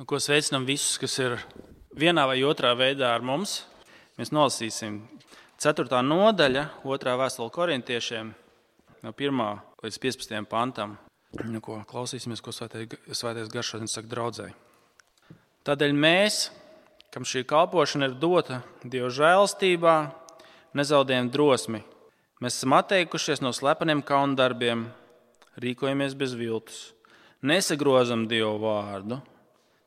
Nu, ko sveicinām visus, kas ir vienā vai otrā veidā ar mums. Mēs nolasīsim 4. nodaļa, 2. vēstule korintiešiem, no 1. līdz 15. pantam. Nu, ko, klausīsimies, ko svētais garš šodien saka draudzēji. Tādēļ mēs, kam šī kalpošana ir dota Dieva žēlstībā, nezaudējam drosmi. Mēs esam atteikušies no slepeniem kaundarbiem, rīkojamies bez viltus, nesagrozam Dievu vārdu,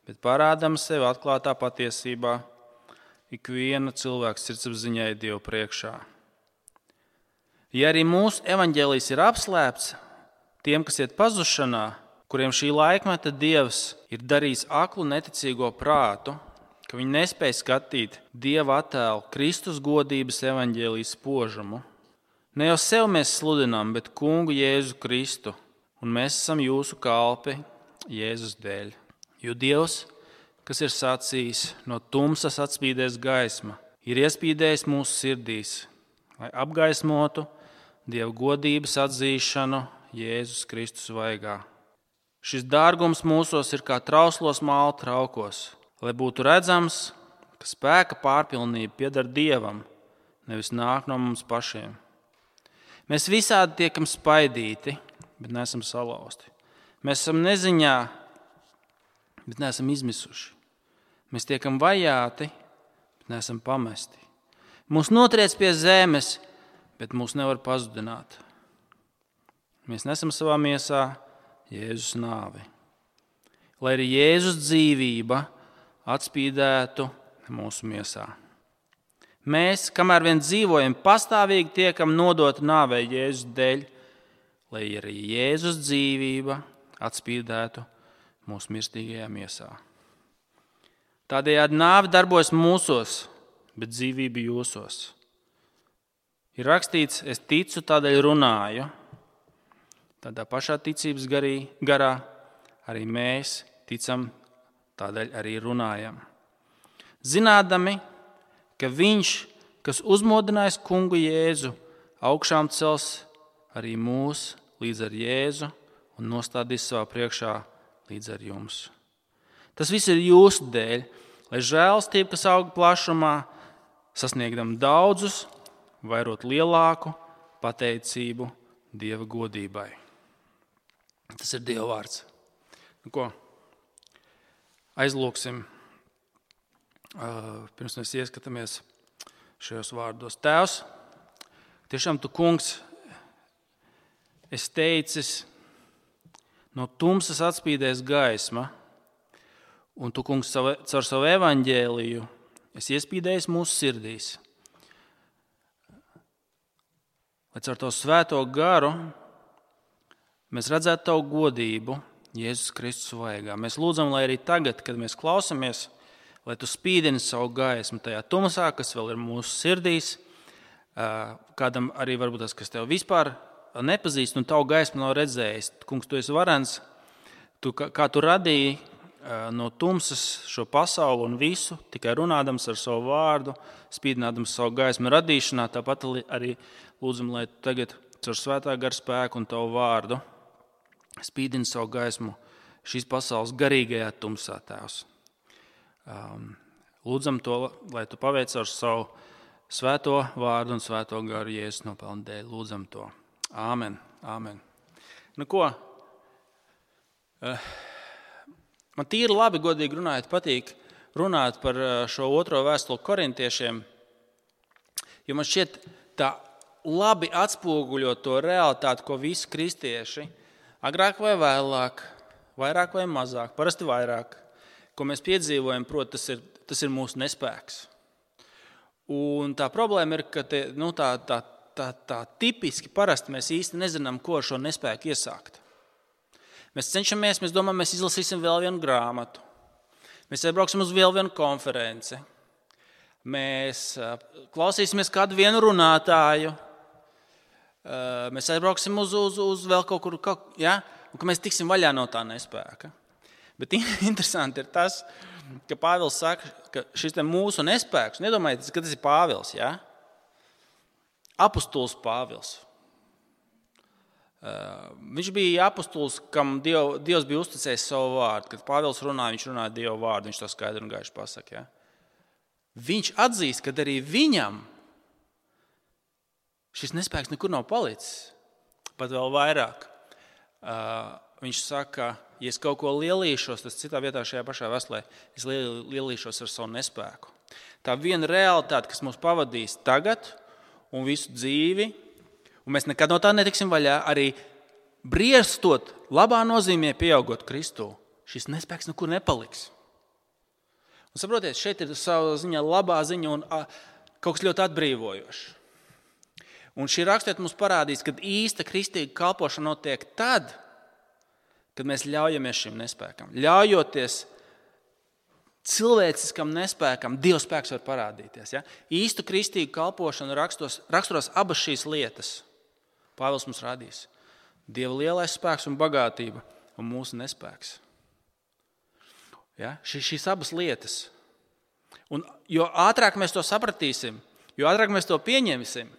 bet parādām sevi atklātā patiesībā ikviena cilvēka sirdsapziņai Dievu priekšā. Ja arī mūsu evaņģēlijs ir apslēpts, tiem, kas iet pazušanā, kuriem šī laikmeta dievs ir darījis aklu neticīgo prātu, ka viņi nespēja skatīt dieva attēlu Kristus godības evaņģēlijas spožumu. Ne jau sev mēs sludinām, bet kungu Jēzu Kristu, un mēs esam jūsu kalpi Jēzus dēļ. Jo Dievs, kas ir sacījis, no tumsas atspīdēs gaisma, ir iespīdējis mūsu sirdīs, lai apgaismotu Dieva godības atzīšanu Jēzus Kristus vaigā. Šis dārgums mūsos ir kā trauslos māla traukos, lai būtu redzams, ka spēka pārpilnība pieder Dievam, nevis nāk no mums pašiem. Mēs visādi tiekam spaidīti, bet neesam salauzti. Mēs esam neziņā, bet neesam izmisuši. Mēs tiekam vajāti, bet neesam pamesti. Mūs notriec pie zemes, bet mūs nevar pazudināt. Mēs nesam savā miesā Jēzus nāvi. Lai arī Jēzus dzīvība atspīdētu mūsu miesā. Mēs, kamēr vien dzīvojam, pastāvīgi tiekam nodoti nāvei Jēzus dēļ, lai arī Jēzus dzīvība atspīdētu mūsu mirstīgajā miesā. Tādējādi nāve darbojas mūsos, bet dzīvība jūsos. Ir rakstīts, es ticu, tādēļ runāju. Tādā pašā ticības garī, garā arī mēs ticam, tādēļ arī runājam. Zinādami, ka Viņš, kas uzmodinājis kungu Jēzu, augšām cels arī mūs līdz ar Jēzu un nostādīs savā priekšā līdz ar jums. Tas viss ir jūsu dēļ, lai žēlstība, kas aug plašumā, sasniegdam daudzus, vairot lielāku pateicību Dieva godībai. Tas ir Dieva vārds. Nu, ko? Aizlūksim, pirms mēs ieskatāmies šajos vārdos. Tēvs, tiešām tu, kungs, es teicis, no tumsas atspīdēs gaisma, un tu, kungs, caur savu evaņģēliju esi iespīdējis mūsu sirdīs. Lai caur to svēto garu mēs redzētu tavu godību Jēzus Kristus vaigā. Mēs lūdzam, lai arī tagad, kad mēs klausāmies, lai tu spīdini savu gaismu tajā tumsā, kas vēl ir mūsu sirdīs, kādam arī varbūt tas, kas tev vispār nepazīst un tavu gaismu nav redzējis. Kungs, tu esi varens, tu, kā tu radīji no tumsas šo pasauli un visu, tikai runādams ar savu vārdu, spīdinādams savu gaismu radīšanā, tāpat arī lūdzam, lai tagad caur svētā gara spēku un tavu vārdu spīdini savu gaismu šīs pasaules garīgajā tumsā, Tēvs. Lūdzam to, lai tu paveic ar savu svēto vārdu un svēto garu jēzus nopelnu dēļ. Lūdzam to. Āmen. Āmen. Nu, ko? Uh, Man tīri labi, godīgi runājot, patīk runāt par šo otro vēstuli korintiešiem, jo man šķiet, tā labi atspoguļo to realitāti, ko visi kristieši agrāk vai vēlāk, vairāk vai mazāk, parasti vairāk, ko mēs piedzīvojam, proti, tas ir, tas ir mūsu nespēks. Un tā problēma ir, ka te, nu, tā, tā, tā, tā tipiski parasti mēs īsti nezinām, ko ar šo nespēku iesākt. Mēs cenšamies, mēs domājam, mēs izlasīsim vēl vienu grāmatu. Mēs aizbrauksim uz vēl vienu konferenci. Mēs klausīsimies kādu vienu runātāju. Mēs aizbrauksim uz, uz, uz vēl kaut kur, kaut, ja? un ka mēs tiksim vaļā no tā nespēka. Bet interesanti ir tas, ka Pāvils saka, ka šis mūsu nespēks, nedomājiet, ka tas ir Pāvils. Ja? Apostols Pāvils. Viņš bija apustulis, kam Diev, Dievs bija uzticējis savu vārdu. Kad Pāvils runāja, viņš runāja Dieva vārdu, viņš to skaidri un gaiši pasakā. Ja? Viņš atzīst, ka arī viņam šis nespēks nekur nav palicis. Pat vēl vairāk. Viņš saka, ja es kaut ko lielīšos, tas citā vietā šajā pašā veselē, es lielīšos ar savu nespēku. Tā viena realitāte, kas mūs pavadīs tagad un visu dzīvi, un mēs nekad no tā netiksim vaļā, arī briestot, labā nozīmē, pieaugot Kristū, šis nespēks nekur nepaliks. Un, saprotiet, šeit ir savā ziņā labā ziņa un a, kaut kas ļoti atbrīvojošs. Un šī raksturība mums parādīs, ka īsta kristīga kalpošana notiek tad, kad mēs ļaujamies šim nespēkam. Ļaujoties cilvēciskam nespēkam, Dieva spēks var parādīties. Ja? Īstu kristīgu kalpošanu rakstos, raksturos abas šīs lietas. Pāvils mums rādīs Dieva lielais spēks un bagātība un mūsu nespēks. Ja? Šīs abas lietas. Un jo ātrāk mēs to sapratīsim, jo ātrāk mēs to pieņemsim,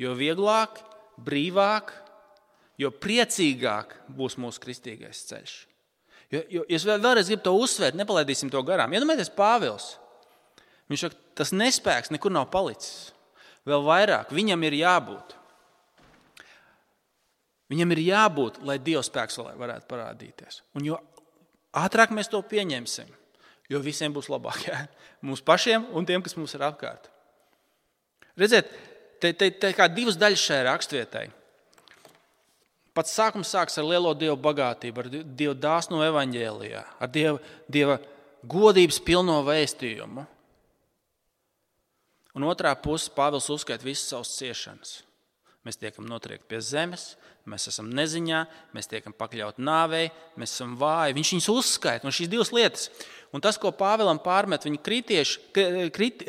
jo vieglāk, brīvāk, jo priecīgāk būs mūsu kristīgais ceļš. Jo, jo es vēlreiz gribu to uzsvērt, nepalaidīsim to garām. Iedomājieties, ja Pāvils. Viņš saka, tas nespēks nekur nav palicis. Vēl vairāk, viņam ir jābūt. Viņam ir jābūt, lai Dieva spēks varētu parādīties. Un jo ātrāk mēs to pieņemsim, jo visiem būs labāk. Ja? Mums pašiem un tiem, kas mums ir apkārt. Redziet, te, kā divas daļas šai raksturvietai. Pats sākums sākas ar lielo dievu bagātību, ar dievu dāsnu evaņģēlijā, ar dieva, dieva godības pilno vēstījumu. Un otrā pusē Pāvils uzskaita visas savas ciešanas. Mēs tiekam notriekti pie zemes, mēs esam neziņā, mēs tiekam pakļauti nāvei, mēs esam vāji. Viņš viņus uzskaita, un šīs divas lietas. Un tas, ko Pāvēlam pārmet viņa kritieši, krit,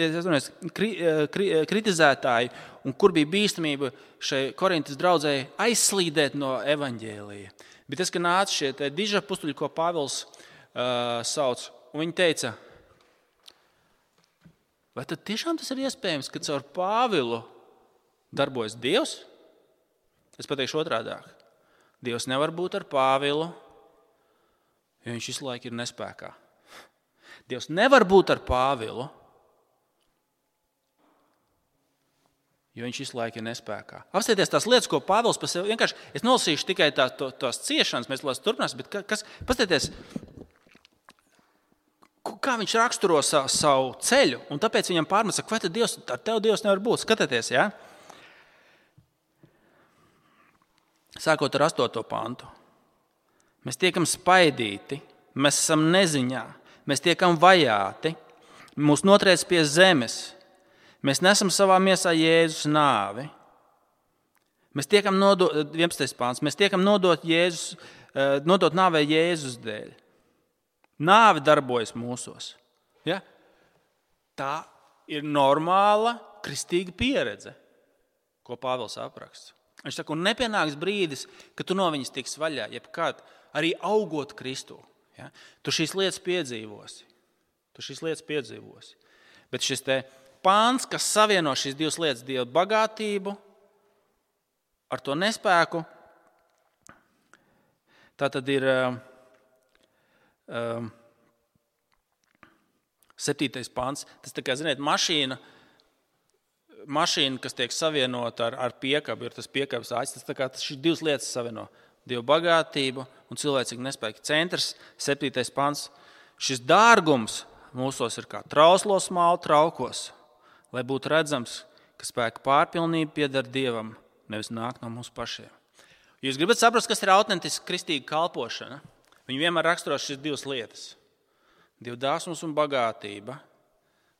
kri, kri, kritizētāji, un kur bija bīstamība šai Korintas draudzēji aizslīdēt no evaņģēlīja. Bet tas, ka nāca šie diži pustuļi, ko Pāvils uh, sauc, un viņi teica, vai tad tiešām tas ir iespējams, ka caur Pāvilu darbojas Dievs? Es pateikšu otrādi. Dievs nevar būt ar Pāvilu, jo viņš visu laiku ir nespējā. Dievs nevar būt ar Pāvilu, jo viņš visu laiku ir nespējā. Apskatieties tās lietas, ko Pāvils par sevi vienkārši. Es nolasīšu tikai tā, to, tās ciešanas, mēs lasām turpināsim, bet kas, paskatieties, kā viņš raksturo savu, savu ceļu, un tāpēc viņam pārmet, tad Dievs, ar tevi Dievs nevar būt. Skatieties, ja? Sākot ar 8. pantu. Mēs tiekam spaidīti, mēs esam neziņā, mēs tiekam vajāti, mūs notriec pie zemes, mēs nesam savā miesā Jēzus nāvi. Mēs tiekam nodot, 11. pāns, mēs tiekam nodot, Jēzus, eh, nodot nāvē Jēzus dēļ. Nāve darbojas mūsos. Ja? Tā ir normāla kristīga pieredze, ko Pāvils apraksta. Viņš saka, un nepienāks brīdis, kad tu no viņas tiks vaļā, jebkad arī augot Kristū. Ja? Tu šīs lietas piedzīvosi. Tu šīs lietas piedzīvosi. Bet šis pāns, kas savieno šīs divas lietas, dieva bagātību ar to nespēku, tā tad ir um, septītais pāns. Tas tā kā, ziniet, mašīna mašīna, kas tiek savienota ar, ar piekabu, ir tas piekabes acis. Tas, šīs divas lietas savieno - dievu bagātību un cilvēcīgu nespēku. Centrs, septītais pants. Šis dārgums mūsos ir kā trauslos mālu traukos, lai būtu redzams, ka spēka pārpilnība pieder dievam, nevis nāk no mums pašiem. Jūs gribat saprast, kas ir autentiska kristīga kalpošana? Viņi vienmēr raksturo šīs divas lietas - divu dāsmas un bagātība,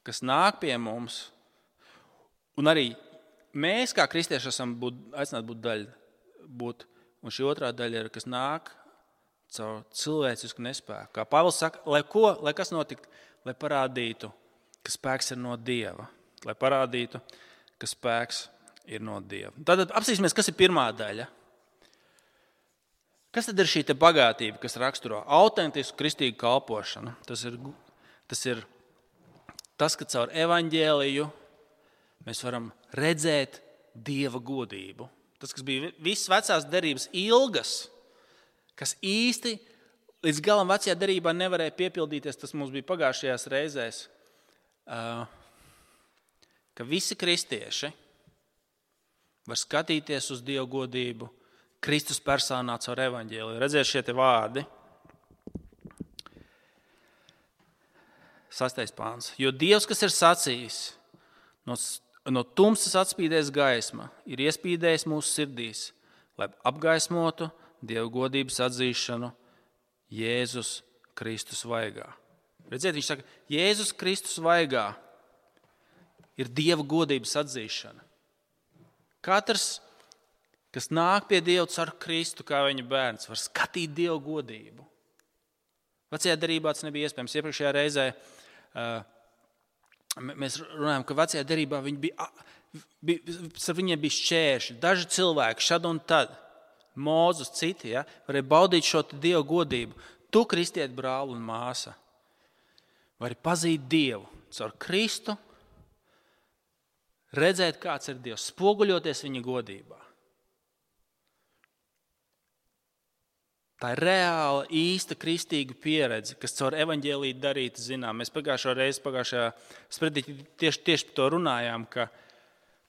kas nāk pie mums Un arī mēs, kā kristieši, esam būt, aicināti būt daļa. Būt, un šī otrā daļa ir, kas nāk caur cilvēcisku nespēku. Kā Pāvils saka, lai, ko, lai kas notiktu, lai parādītu, ka spēks ir no Dieva. Lai parādītu, ka spēks ir no Dieva. Tad apsīsimies, kas ir pirmā daļa. Kas tad ir šī bagātība, kas raksturo autentisku kristīgu kalpošanu? Tas ir tas, ir tas ka caur evaņģēliju mēs varam redzēt Dieva godību. tas, kas bija visas vecās derības ilgas, kas īsti līdz galam vecajā derībā nevarēja piepildīties, tas mums bija pagājušajās reizēs, ka visi kristieši var skatīties uz Dieva godību Kristus personā caur evaņģēliju. Redziet šie vārdi. Sastais pāns. Jo Dievs, kas ir sacījis, no, no tumsas atspīdēs gaisma, ir iespīdējis mūsu sirdīs, lai apgaismotu Dieva godības atzīšanu Jēzus Kristus vaigā. Redziet, viņš saka, Jēzus Kristus vaigā ir Dieva godības atzīšana. Katrs, kas nāk pie Dieva caur Kristu, kā viņa bērns, var skatīt Dieva godību. Vecajā darbā tas nebija iespējams. Iepriekšējā reizē uh, mēs runājam, ka vecajā darbā viņi bija, bija, viņiem bija šķēršļi, daži cilvēki šad un tad. Mūzus, citi ja, varēja baudīt šo dievu godību. Tu, kristiet, brāl un māsa, vari pazīt Dievu caur Kristu, redzēt, kāds ir Dievs, spoguļoties viņa godībā. Tā ir reāla, īsta kristīga pieredze, kas caur evaņģēlīju darīta zinām. Mēs pagājušā reizē, pagājušajā spredī tieši, tieši par to runājām, ka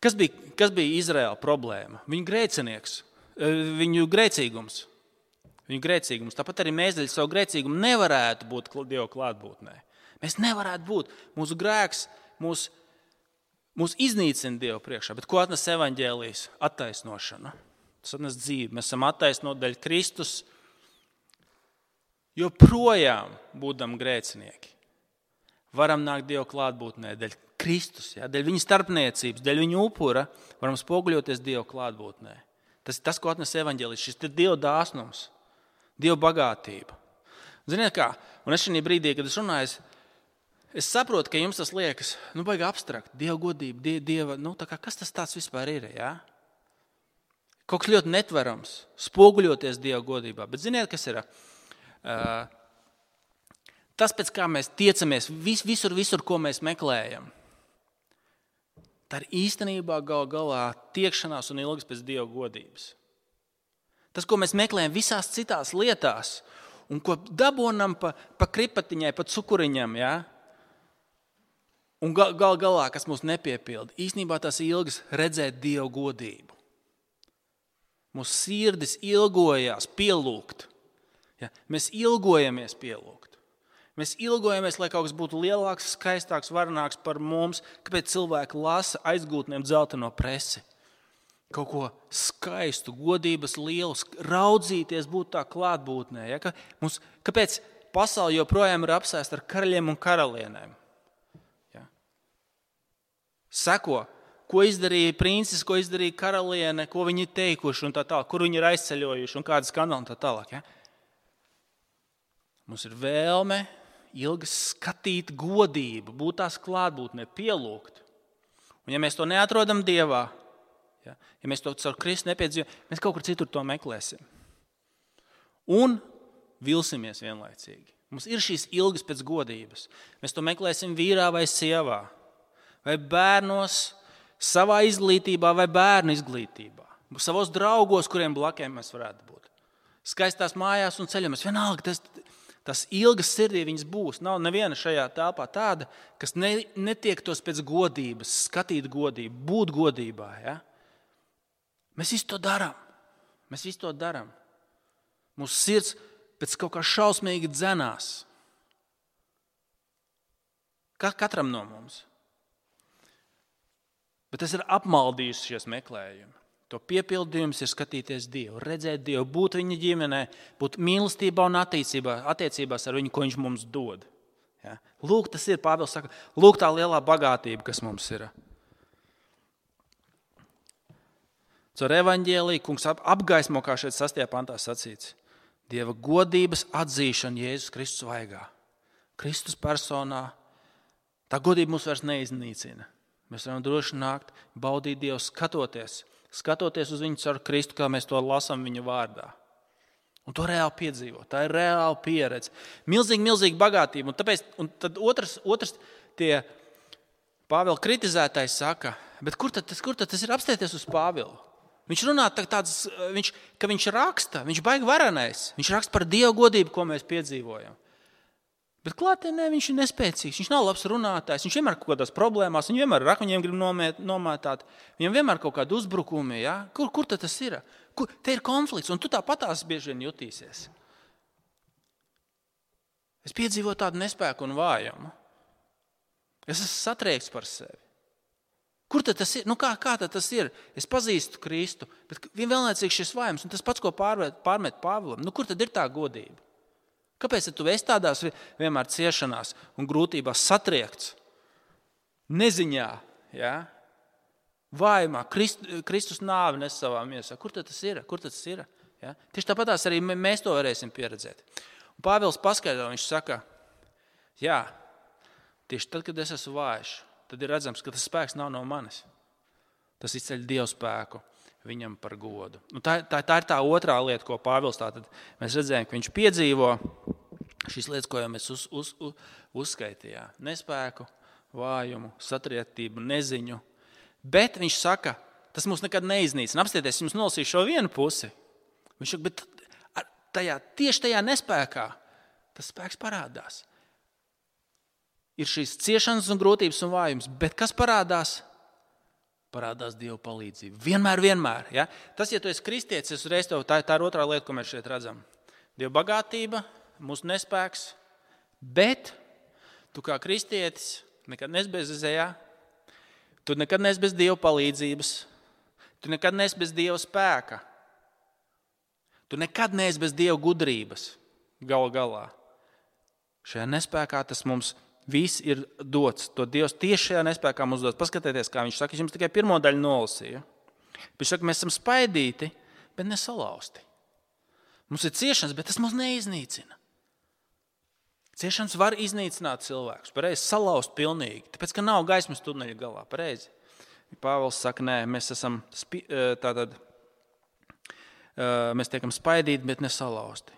kas bija, kas bija Izraēla problēma? Viņa grēcinieks, eh, viņu grēcīgums. Viņu grēcīgums. Tāpat arī mēs dēļ savu grēcīgumu nevarētu būt Dieva klātbūtnē. Mēs nevarētu būt. Mūsu grēks mūs, mūs iznīcina Dieva priekšā. Bet ko atnes evaņģēlijas? Attaisnošana. Tas atnes dzīvi. Mēs esam attaisnoti dēļ Kristus joprojām būdam grēcinieki, varam nākt Dieva klātbūtnē dēļ Kristus, ja, dēļ viņa starpniecības, dēļ viņa upura, varam spoguļoties Dieva klātbūtnē. Tas ir tas, ko atnes evaņģēlis, šis ir Dieva dāsnums, Dieva bagātība. Ziniet, kā? Un es šajā brīdī, kad es runāju, es saprotu, ka jums tas liekas, nu, baigi abstrakt, Dieva godība, die, Dieva, nu, kā, kas tas tāds vispār ir? Ja? Kaut kas ļoti netverams, spoguļoties Dieva godībā. Bet ziniet, kas ir? Tas, pēc kā mēs tiecamies vis, visur, visur, ko mēs meklējam, tā ir īstenībā gal galā tiekšanās un ilgas pēc dieva godības. Tas, ko mēs meklējam visās citās lietās, un ko dabūjam pa, pa kripatiņai, pa cukuriņam, ja? un gal, gal galā, kas mūs nepiepilda, īstenībā tas ilgas redzēt dievu godību. Mūsu sirdis ilgojās pielūgt Ja? Mēs ilgojamies pielūgt. Mēs ilgojamies, lai kaut kas būtu lielāks, skaistāks, varenāks par mums, kāpēc cilvēki lasa aizgūtniem dzelteno presi. Kaut ko skaistu, godības lielu, raudzīties, būt tā klātbūtnē. Ja? Ka mums, kāpēc pasaule joprojām ir apsēsta ar karaļiem un karalienēm? Ja? Seko, ko izdarīja princis, ko izdarīja karaliene, ko viņi ir teikuši, tā tālāk, kur viņi ir aizceļojuši un kādas skandāli un tā tālāk. Ja? Mums ir vēlme ilgi skatīt godību, būt tās klātbūtnē, pielūgt. Un, ja mēs to neatrodam Dievā, ja, ja mēs to caur Kristu nepiedzīvojam, mēs kaut kur citur to meklēsim. Un vilsimies vienlaicīgi. Mums ir šīs ilgas pēc godības. Mēs to meklēsim vīrā vai sievā, vai bērnos, savā izglītībā, vai bērnu izglītībā, savos draugos, kuriem blakus mēs varētu būt. Skaistās mājās un ceļos. Vienalga, tas, tas ilgas sirdī viņas būs. Nav neviena šajā telpā tāda, kas ne, netiektos pēc godības, skatīt godību, būt godībā. Ja? Mēs visu to darām. Mēs visu to darām. Mūsu sirds pēc kaut kā šausmīgi dzenās. Katram no mums. Bet tas ir apmaldījis šies meklējumi. To piepildījums ir skatīties Dievu, redzēt Dievu, būt viņa ģimenē, būt mīlestībā un attiecībā, attiecībās ar viņu, ko viņš mums dod. Ja? Lūk, tas ir Pāvils saka, lūk, tā lielā bagātība, kas mums ir. Caur evaņģēlīju kungs apgaismo, kā šeit sastajā pantā sacīts, Dieva godības atzīšana Jēzus Kristus vaigā. Kristus personā. Tā godība mūs vairs neiznīcina. Mēs varam droši nākt, baudīt Dievu, skatoties skatoties uz viņu caur Kristu, kā mēs to lasām viņa vārdā. Un to reāli piedzīvo. Tā ir reāla pieredze. Milzīga, milzīga bagātība. Un tāpēc un otrs, otrs tie Pāvila kritizētājs saka, kur tad, kur tad tas ir apstāties uz Pāvilu? Viņš runā tāds, viņš, ka viņš raksta, viņš baigi varenais. Viņš raksta par dievu godību, ko mēs piedzīvojam. Bet klātienē viņš ir nespēcīgs. Viņš nav labs runātājs. Viņš vienmēr ir kaut kādās problēmās. Viņš vienmēr ar akmeņiem grib nomēt, nomētāt. Viņam vienmēr ir kaut kādi uzbrukumi. Ja? Kur, kur tas ir? Kur, te ir konflikts, un tu tāpatās bieži vien jutīsies. Es piedzīvoju tādu nespēku un vājumu. Es esmu satriekts par sevi. Kur tas ir? Nu, kā, kā tas ir? Es pazīstu Kristu, bet vienlaicīgi šis vājums, un tas pats, ko pārmet, pārmet Pāvilam, nu, kur tad ir tā godība? Kāpēc tu esi tādās vienmēr ciešanās un grūtībās satriekts? Neziņā, ja? vājumā, Krist, Kristus nāvi nes savā miesā. Kur tas ir? Kur tas ir? Ja? Tieši tāpatās arī mēs to varēsim pieredzēt. Un Pāvils paskaidro, viņš saka, jā, tieši tad, kad es esmu vājš, tad ir redzams, ka tas spēks nav no manis. Tas izceļ Dieva spēku viņam par godu. Nu, tā, tā, tā ir tā otrā lieta, ko Pāvils tātad mēs redzējām, ka viņš piedzīvo šīs lietas, ko jau mēs uz, uz, uz, uzskaitījām. Nespēku, vājumu, satrietību, neziņu. Bet viņš saka, tas mums nekad neiznīcina. Apstieties, jums nolasīšu šo vienu pusi. Viņš saka, bet tajā, tieši tajā nespējā tas spēks parādās ir šīs ciešanas, un grūtības un vājums. Bet kas parādās? Parādās Dieva palīdzība. Vienmēr, vienmēr. Ja? Tas, ja tu esi kristietis, es tev tā, tā ir otrā lieta, ko mēs šeit redzam. Dieva bagātība, mūsu nespēks, bet tu kā kristietis nekad neesi bez izējā, tu nekad neesi bez Dieva palīdzības, tu nekad neesi bez Dieva spēka, tu nekad neesi bez Dieva gudrības. Galu galā. Šajā nespējā tas mums ir Viss ir dots. To Dievs tieši šajā nespējā mums dod. Paskatieties, kā viņš saka, es jums tikai pirmo daļu nolasīju. Viņš saka, mēs esam spaidīti, bet nesalauzti. Mums ir ciešanas, bet tas mūs neiznīcina. Ciešanas var iznīcināt cilvēkus, pareizi salauzt pilnīgi, tāpēc ka nav gaismas tuneļa galā. Pareizi. Pāvils saka, nē, mēs esam tātad, mēs tiekam spaidīti, bet nesalauzti.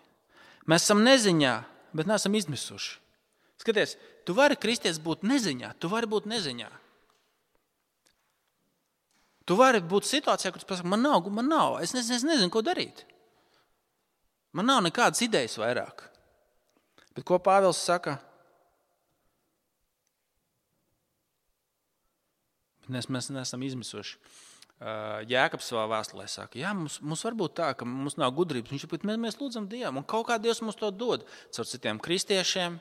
Mēs esam neziņā, bet neesam izmisuši. Skaties, tu vari kristietis būt neziņā, tu vari būt neziņā. Tu vari būt situācijā, kur tu pasaki, man nav, man nav, es nezinu, es nezinu, ko darīt. Man nav nekādas idejas vairāk. Bet ko Pāvils saka? Mēs, mēs neesam izmisuši. Jēkabs savā vēstulē saka, jā, mums, mums var būt tā, ka mums nav gudrības. Viņš saka, mēs, mēs lūdzam Dievu, un kaut kā Dievs mums to dod caur citiem kristiešiem,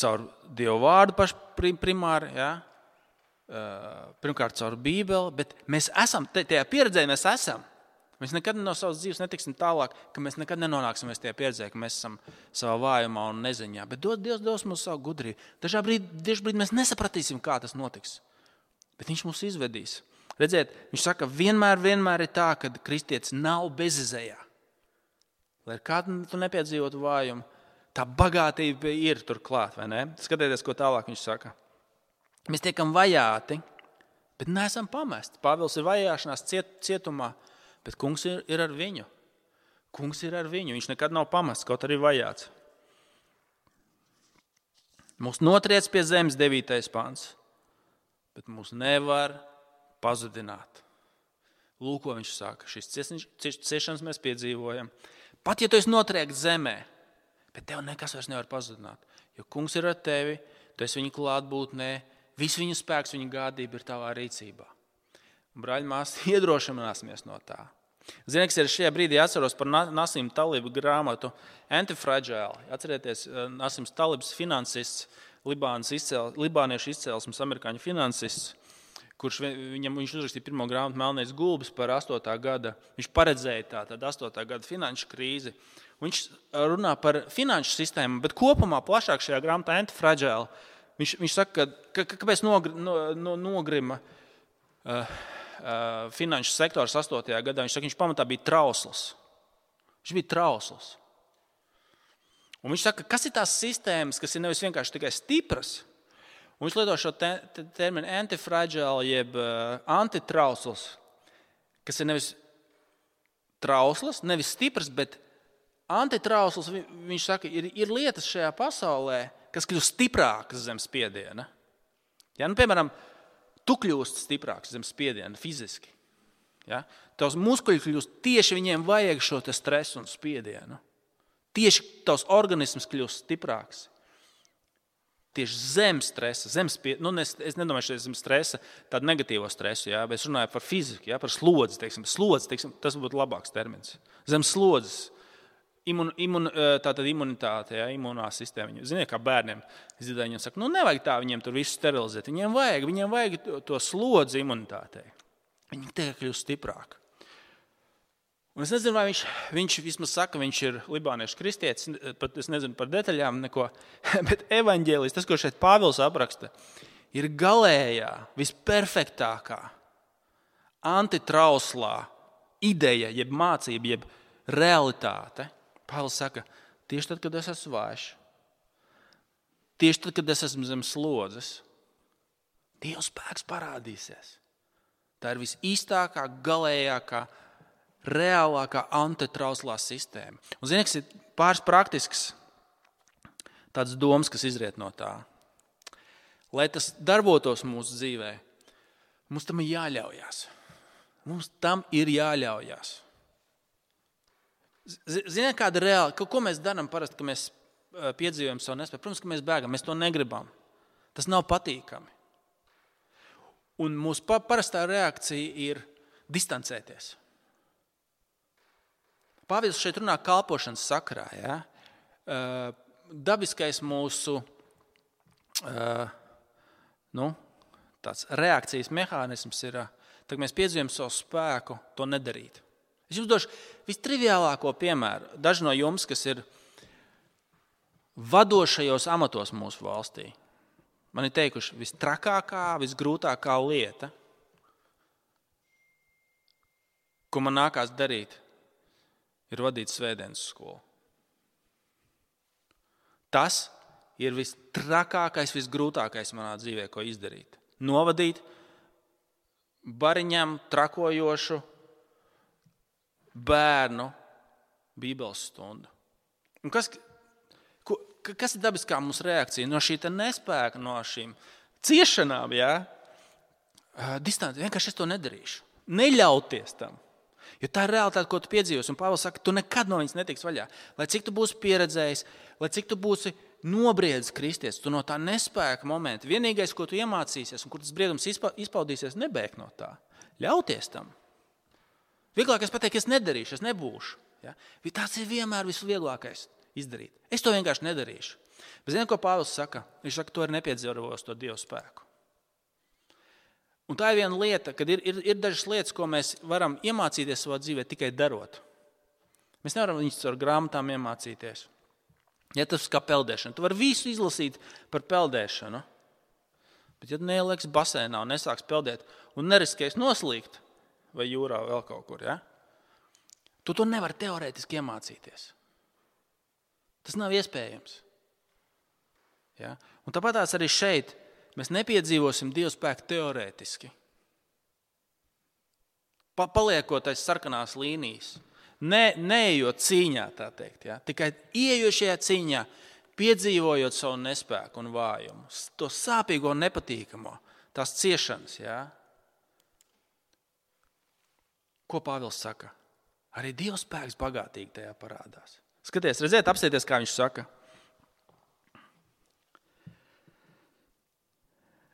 caur Dievu vārdu pašu primāri, ja? pirmkārt caur Bībeli, bet mēs esam, tajā pieredzē mēs esam. Mēs nekad no savas dzīves netiksim tālāk, ka mēs nekad nenonāksim tajā pieredzē, ka mēs esam savā vājumā un neziņā. Bet dod, Dievs dos mums savu gudrību. Dažā brīdī, brīdī mēs nesapratīsim, kā tas notiks. Bet Viņš mūs izvedīs. Redziet, viņš saka, vienmēr, vienmēr ir tā, ka kristietis nav bezizējā. Lai kādu tu nepiedzīvotu vājumu, tā bagātība ir turklāt, vai ne? Skatieties, ko tālāk viņš saka. Mēs tiekam vajāti, bet neesam pamesti. Pāvils ir vajāšanās ciet, cietumā, bet kungs ir, ir ar viņu. Kungs ir ar viņu. Viņš nekad nav pamests, kaut arī vajāts. Mūsu notriec pie zemes 9. pāns, bet mūs nevar pazudināt. Lūk, ko viņš saka. Šīs ciešanas mēs piedzīvojam. Pat ja tu esi notriekts zemē, Bet tev nekas vairs nevar pazudināt. Jo kungs ir ar tevi, tu esi viņa klātbūtnē, viss viņa spēks, viņa gādība ir tavā rīcībā. Brāļi, māsas, iedrošināsimies no tā. Ziniet, kas ir šajā brīdī atceros par Nasim Talibu grāmatu Antifragile. Atcerieties, eh, Nasims Talibs, finansists, izcēl, libāniešu izcelsmes, amerikāņu finansists, kurš viņam, viņš uzrakstīja pirmo grāmatu Melnēs Gulbis par 8. gada. Viņš paredzēja tādu 8. gada finanšu krīzi. Viņš runā par finanšu sistēmu, bet kopumā plašāk šajā grāmatā antifragile. Viņš, viņš saka, ka, ka, kāpēc nogr, no, no, nogrima uh, uh, finanšu sektors 8. gadā. Viņš saka, viņš pamatā bija trausls. Viņš bija trausls. Un viņš saka, kas ir tās sistēmas, kas ir nevis vienkārši tikai stipras, un viņš lieto šo te, te, terminu antifragile, jeb uh, antitrausls, kas ir nevis trausls, nevis stiprs, bet antitrausls, viņš saka, ir, ir lietas šajā pasaulē, kas kļūst stiprākas zem spiediena. Ja, nu, piemēram, tu kļūsi stiprāks zem spiediena fiziski. Ja? tavs muskuļi kļūst tieši viņiem vajag šo stresu un spiedienu. Tieši tavs organisms kļūst stiprāks. Tieši zem stresa, zem spiediena, nu, es, es nedomāju, ka zem stresa tādu negatīvo stresu, jā, bet es runāju par fiziku, jā, par slodzi. Teiksim, slodzi teiksim, tas būtu labāks termins. Zem slodzes. Imun, imun, tātad imunitāte, ja, imunā sistēma. Ziniet, kā bērniem dzirdēju, viņiem saka, nu nevajag tā viņiem tur visu sterilizēt. Viņiem vajag, viņiem vajag to, to slodzi imunitātei. Viņi tikai kļūst stiprāki. Un es nezinu, vai viņš, viņš vismaz saka, viņš ir libāniešu kristietis. Pat es nezinu par detaļām, neko. Bet evanģēlis, tas, ko šeit Pāvils apraksta, ir galējā, visperfektākā, antitrauslā ideja, jeb mācība, jeb realitāte. Pāvils saka, tieši tad, kad es esmu vājš, tieši tad, kad es esmu zem slodzes, Dieva spēks parādīsies. Tā ir visīstākā, galējākā reālākā antitrauslā sistēma. Un, ziniet, kas ir pāris praktisks tāds domas, kas izriet no tā. Lai tas darbotos mūsu dzīvē, mums tam ir jāļaujas. Mums tam ir jāļaujas. Ziniet, kāda ir reāla, ko mēs darām parasti, kad mēs piedzīvojam savu nespēju? Protams, ka mēs bēgam, mēs to negribam. Tas nav patīkami. Un mūsu parastā reakcija ir distancēties. Pāvils šeit runā kalpošanas sakrā. Ja? Dabiskais mūsu nu, reakcijas mehānisms ir, kad mēs piedzīvojam savu spēku, to nedarīt. Es jums došu vistriviālāko piemēru. Daži no jums, kas ir vadošajos amatos mūsu valstī, man ir teikuši, vistrakākā, visgrūtākā lieta, ko man nākās darīt, ir vadīt svētdienas skolu. Tas ir vistrakākais, visgrūtākais manā dzīvē, ko izdarīt. Novadīt bariņam trakojošu bērnu Bībeles stundu. Un kas, ko, kas ir dabiskā mūsu reakcija no šī nespēka, no šīm ciešanām? Ja? Distanci, vienkārši es to nedarīšu. Neļauties tam. Jo tā ir realitāte, ko tu piedzīvosi. Un Pāvils saka, tu nekad no viņas netiks vaļā. Lai cik tu būsi pieredzējis, lai cik tu būsi nobriedzis kristies, tu no tā nespēka momenta. Vienīgais, ko tu iemācīsies un kur tas briedums izpaudīsies, nebēg no tā. Ļauties tam. Vieglāk es pateiktu, es nedarīšu, es nebūšu. Ja? Tas ir vienmēr visvieglākais izdarīt. Es to vienkārši nedarīšu. Bet ziniet, ko Pāvils saka? Viņš saka, to ir nepiedzīvos to Dieva spēku. Un tā ir viena lieta, kad ir, ir, ir dažas lietas, ko mēs varam iemācīties savā dzīvē tikai darot. Mēs nevaram viņus ar grāmatām iemācīties. Ja tas ir kā peldēšana, tu vari visu izlasīt par peldēšanu. Bet, ja neieliks basēnā un nesāks peldēt un neriskēs noslīgt vai jūrā vēl kaut kur, ja? tu to nevari teorētiski iemācīties. Tas nav iespējams. Ja? Un tāpat arī šeit mēs nepiedzīvosim Dieva spēku teorētiski. Pa, paliekot aiz sarkanās līnijas, ne, neejot cīņā, tā teikt, ja? tikai ieejot šajā cīņā, piedzīvojot savu nespēku un vājumu, to sāpīgo, nepatīkamo, tās ciešanas. Ja? Ko Pāvils saka? Arī Dieva spēks bagātīgi tajā parādās. Skaties, redziet, apsieties, kā viņš saka.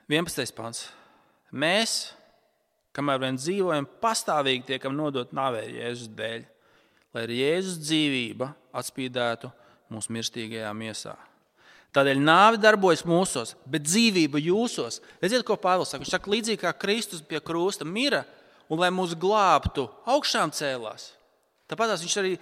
11. pāns. Mēs, kamēr vien dzīvojam, pastāvīgi tiekam nodot nāvē Jēzus dēļ, lai arī Jēzus dzīvība atspīdētu mūsu mirstīgajā miesā. Tādēļ nāve darbojas mūsos, bet dzīvība jūsos. Redziet, ko Pāvils saka. Viņš saka, līdzīgi kā Kristus pie krusta mira un lai mūs glābtu, augšām cēlās. Tāpat viņš arī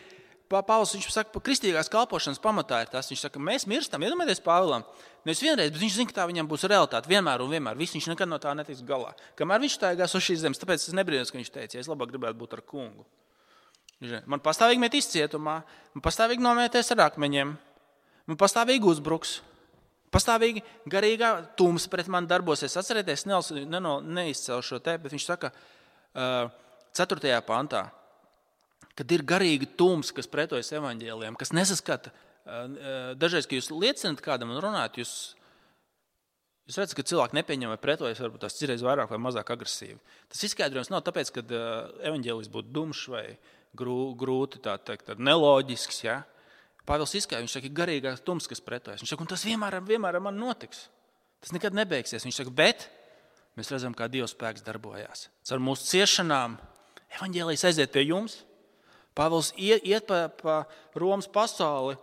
Pāvils viņš saka, ka kristīgās kalpošanas pamatā ir tas, viņš saka, mēs mirstam. Iedomājieties, Pāvilam, nevis vienreiz, bet viņš zina, ka tā viņam būs realitāte vienmēr un vienmēr. Viss, viņš nekad no tā netiks galā. Kamēr viņš staigās uz šīs zemes, tāpēc es nebrīnos, ka viņš teica, es labāk gribētu būt ar kungu. Man pastāvīgi met izcietumā, man pastāvīgi nomēties ar akmeņiem, man pastāvīgi uzbruks. Pastāvīgi garīgā tums pret mani darbosies. Atcerieties, neizcēlu šo te, bet viņš saka, 4. pantā kad ir garīgi tums, kas pretojas evaņģēliem, kas nesaskata. Dažreiz, kad jūs liecināt kādam un runājat, jūs Jūs redzat, ka cilvēki nepieņem vai pretojas, varbūt tās ir vairāk vai mazāk agresīvi. Tas izskaidrojums nav tāpēc, ka evanģēlis būtu dumšs vai grūti, tā teikt, neloģisks. Ja? Pāvils izskaidro, viņš saka, ka garīgais tums, kas pretojas. Viņš saka, un tas vienmēr, vienmēr man notiks. Tas nekad nebeigsies. Viņš saka, bet mēs redzam, kā Dieva spēks darbojās. Ar mūsu ciešanām evanģēlijas aiziet pie jums. Pāvils iet, iet pa, pa Romas pasauli,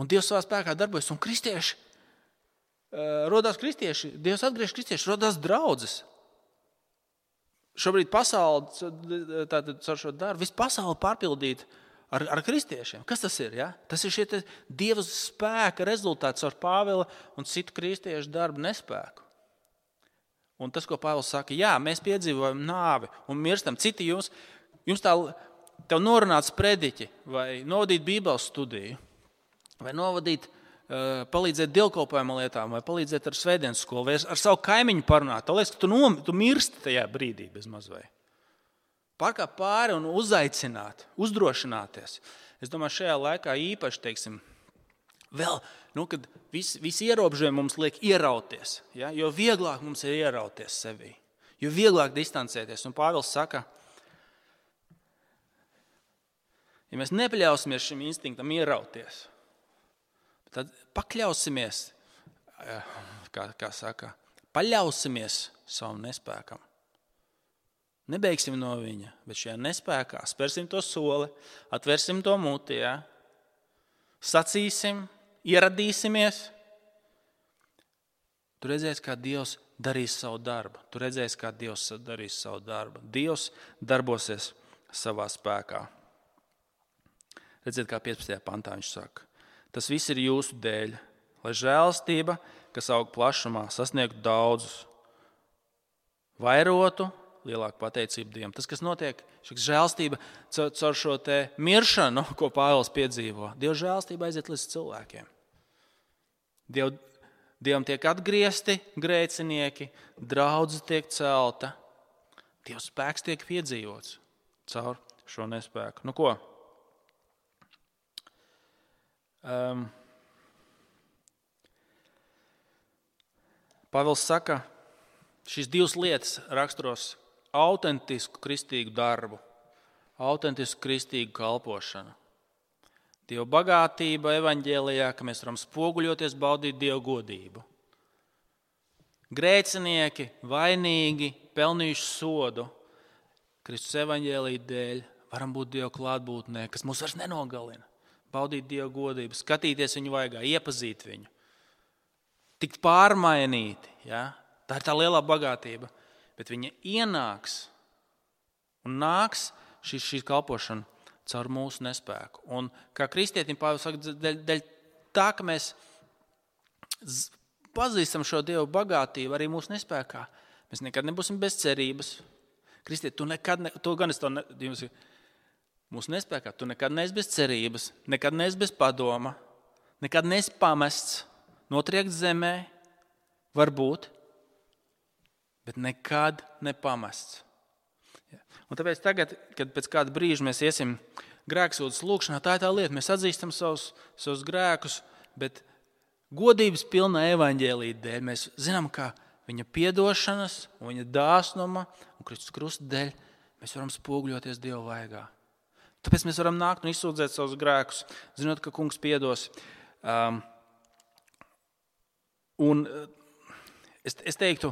un Dievs savā spēkā darbojas. Un kristieši, uh, rodās kristieši, Dievs atgriež kristieši, rodās draudzes. Šobrīd pasaule, tātad ar šo darbu, visu pasauli pārpildīt ar, ar kristiešiem. Kas tas ir? Ja? Tas ir šie Dieva spēka rezultāts ar Pāvila un citu kristiešu darbu nespēku. Un tas, ko Pāvils saka, jā, mēs piedzīvojam nāvi un mirstam. Citi jums, jums tā tev norunāts prediķi, vai novadīt Bībeles studiju, vai novadīt, uh, palīdzēt dievkalpojuma lietām, vai palīdzēt ar svētdienas skolu, vai ar savu kaimiņu parunāt. Tu liekas, ka tu, nom, tu mirsti tajā brīdī bez mazliet. Pārkāpt pāri un uzaicināt, uzdrošināties. Es domāju, šajā laikā īpaši, teiksim, vēl, nu, kad visi, visi ierobežojumi mums liek ierauties, ja? jo vieglāk mums ir ierauties sevi, jo vieglāk distancēties. Un Pāvils saka, ka Ja mēs nepaļausimies šim instinktam ierauties, tad pakļausimies, eh, kā, kā saka, paļausimies savam nespēkam. Nebeigsim no viņa, bet šajā nespējā spērsim to soli, atvērsim to mutī, ja? sacīsim, ieradīsimies. Tu redzēsi, kā Dievs darīs savu darbu. Tu redzēsi, kā Dievs darīs savu darbu. Dievs darbosies savā spēkā. Redziet, kā 15. pantā viņš saka, tas viss ir jūsu dēļ, lai žēlastība, kas aug plašumā, sasniegtu daudzus, vairotu lielāku pateicību Dievam. Tas, kas notiek, šī žēlastība caur šo miršanu, ko Pāvils piedzīvo, Dieva žēlastība aiziet līdz cilvēkiem. Diev, Dievam tiek atgriezti grēcinieki, draudzene tiek celta, Dieva spēks tiek piedzīvots caur šo nespēku. Nu, ko? Um, Pāvils saka, šīs divas lietas raksturos autentisku kristīgu darbu, autentisku kristīgu kalpošanu. Dieva bagātība evaņģēlijā, ka mēs varam spoguļoties, baudīt Dieva godību. Grēcinieki, vainīgi, pelnījuši sodu Kristus evaņģēlīja dēļ, varam būt Dieva klātbūtnē, kas mūs vairs nenogalina baudīt Dieva godību, skatīties viņu vaigā, iepazīt viņu, tikt pārmainīti. Ja? Tā ir tā lielā bagātība. Bet viņa ienāks un nāks šī, šī kalpošana caur mūsu nespēku. Un kā kristietim Pāvils saka, dēļ, dēļ tā, ka mēs pazīstam šo Dieva bagātību arī mūsu nespējā, mēs nekad nebūsim bez cerības. Kristiet, tu nekad, ne, to gan es to ne, jums Mūsu nespējā tu nekad neesi bez cerības, nekad neesi bez padoma, nekad neesi pamests, notriekts zemē, varbūt, bet nekad nepamests. Un tāpēc tagad, kad pēc kāda brīža mēs iesim grēksūdzes lūkšanā, tā ir tā lieta, mēs atzīstam savus, savus grēkus, bet godības pilnā evaņģēlīja dēļ mēs zinām, ka viņa piedošanas, viņa dāsnuma un Kristus krusta dēļ mēs varam spoguļoties Dieva vaigā. Tāpēc mēs varam nākt un izsūdzēt savus grēkus, zinot, ka Kungs piedos. Um, un uh, es, es teiktu,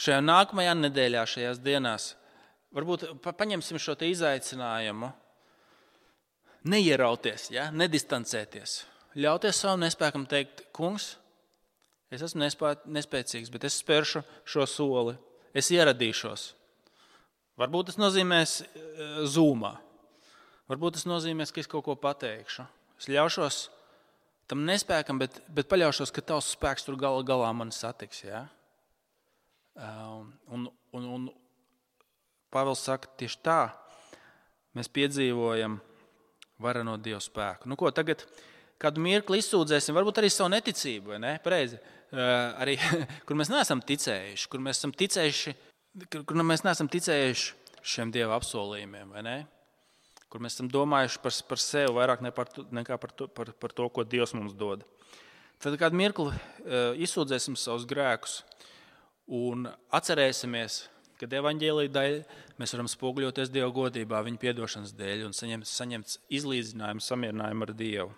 šajā nākamajā nedēļā, šajās dienās, varbūt pa, paņemsim šo izaicinājumu, neierauties, ja? nedistancēties. Ļauties savam nespējam teikt, Kungs, es esmu nespē, nespēcīgs, bet es spēršu šo soli, es ieradīšos. Varbūt tas nozīmēs uh, zūmā. Varbūt tas nozīmē, ka es kaut ko pateikšu. Es ļaušos tam nespēkam, bet, bet paļaušos, ka tavs spēks tur gala galā mani satiks. Ja? Um, un, un, un Pāvils saka, tieši tā mēs piedzīvojam vareno Dieva spēku. Nu, ko, tagad kādu mirkli izsūdzēsim, varbūt arī savu neticību, vai ne? Pareizi. Arī, kur mēs neesam ticējuši, kur mēs ticējuši, kur mēs neesam ticējuši šiem Dieva apsolījumiem, vai ne? kur mēs esam domājuši par, par sevi vairāk ne par, nekā par to, par, par to, ko Dievs mums dod. Tad kādu mirkli izsūdzēsim savus grēkus, Un atcerēsimies, ka evaņģēlīja dēļ mēs varam spoguļoties Dieva godībā, viņa atdošanas dēļ un saņemt, saņemt izlīdzinājumu, samierinājumu ar Dievu.